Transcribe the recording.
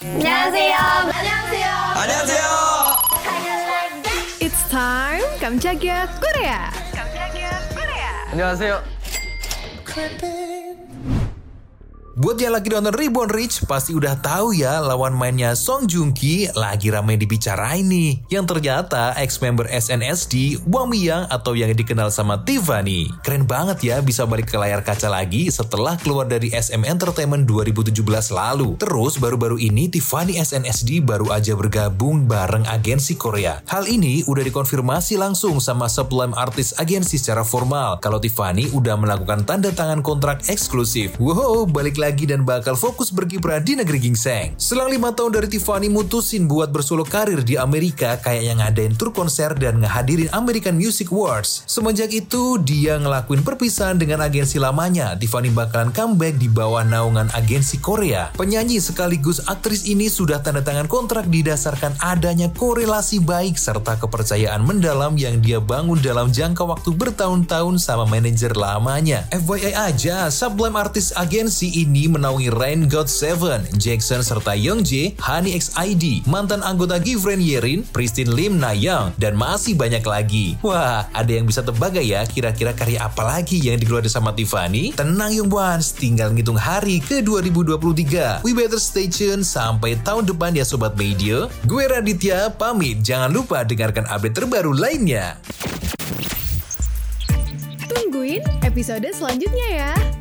안녕하세요. 안녕하세요. 안녕하세요. It's time 깜짝이야 Korea. 안녕하세요. Buat yang lagi nonton Reborn Rich pasti udah tahu ya lawan mainnya Song Joong Ki lagi ramai dibicarain nih. Yang ternyata ex-member SNSD Wang Miyang atau yang dikenal sama Tiffany. Keren banget ya bisa balik ke layar kaca lagi setelah keluar dari SM Entertainment 2017 lalu. Terus baru-baru ini Tiffany SNSD baru aja bergabung bareng agensi Korea. Hal ini udah dikonfirmasi langsung sama Sublime Artist Agency secara formal kalau Tiffany udah melakukan tanda tangan kontrak eksklusif. Wow, balik lagi dan bakal fokus berkiprah di negeri gingseng. Selang lima tahun dari Tiffany mutusin buat bersolo karir di Amerika kayak yang ngadain tur konser dan ngehadirin American Music Awards. Semenjak itu dia ngelakuin perpisahan dengan agensi lamanya. Tiffany bakalan comeback di bawah naungan agensi Korea. Penyanyi sekaligus aktris ini sudah tanda tangan kontrak didasarkan adanya korelasi baik serta kepercayaan mendalam yang dia bangun dalam jangka waktu bertahun-tahun sama manajer lamanya. FYI aja, Sublime Artist Agency ini menaungi Rain God Seven, Jackson serta Young J, Honey XID, mantan anggota Givren Yerin, Pristine Lim Nayang, dan masih banyak lagi. Wah, ada yang bisa tebak gak ya kira-kira karya apa lagi yang dikeluarin sama Tiffany? Tenang Young Ones, tinggal ngitung hari ke 2023. We better stay tune sampai tahun depan ya Sobat Media. Gue Raditya, pamit. Jangan lupa dengarkan update terbaru lainnya. Tungguin episode selanjutnya ya.